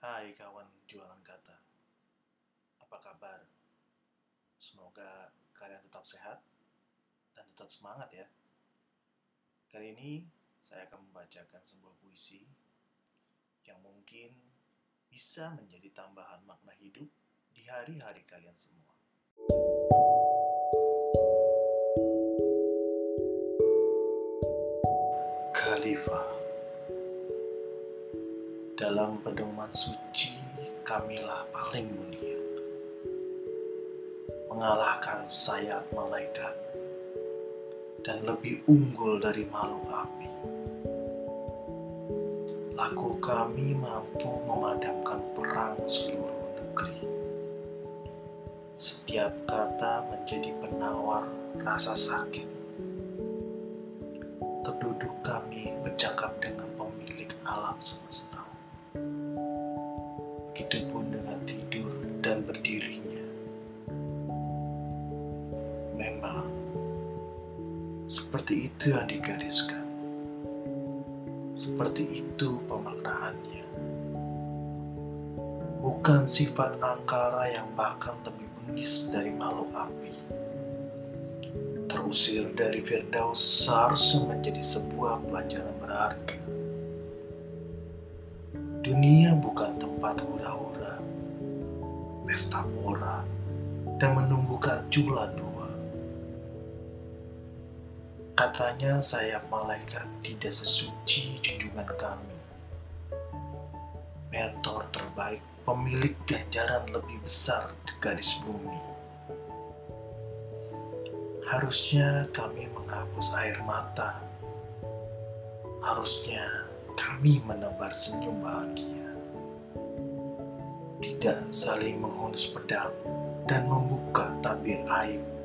Hai kawan jualan kata, apa kabar? Semoga kalian tetap sehat dan tetap semangat ya. Kali ini saya akan membacakan sebuah puisi yang mungkin bisa menjadi tambahan makna hidup di hari-hari kalian semua. Khalifah Dalam pedoman suci kamilah paling mulia. Mengalahkan sayap malaikat Dan lebih unggul dari makhluk api. Laku kami mampu memadamkan perang seluruh negeri. Setiap kata menjadi penawar rasa sakit. Terduduk kami bercakap dengan pemilik alam semesta. Begitupun dengan tidur dan berdirinya. Memang seperti itu yang digariskan. Seperti itu pemaknaannya. Bukan sifat angkara yang bahkan lebih bengis dari makhluk api terusir dari Firdaus seharusnya menjadi sebuah pelajaran berharga. Dunia bukan tempat hura-hura, pesta pora, dan menumbuhkan cula dua. Katanya sayap malaikat tidak sesuci junjungan kami. Mentor terbaik pemilik ganjaran lebih besar di garis bumi Harusnya kami menghapus air mata. Harusnya kami menebar senyum bahagia. Tidak saling menghunus pedang dan membuka tabir aib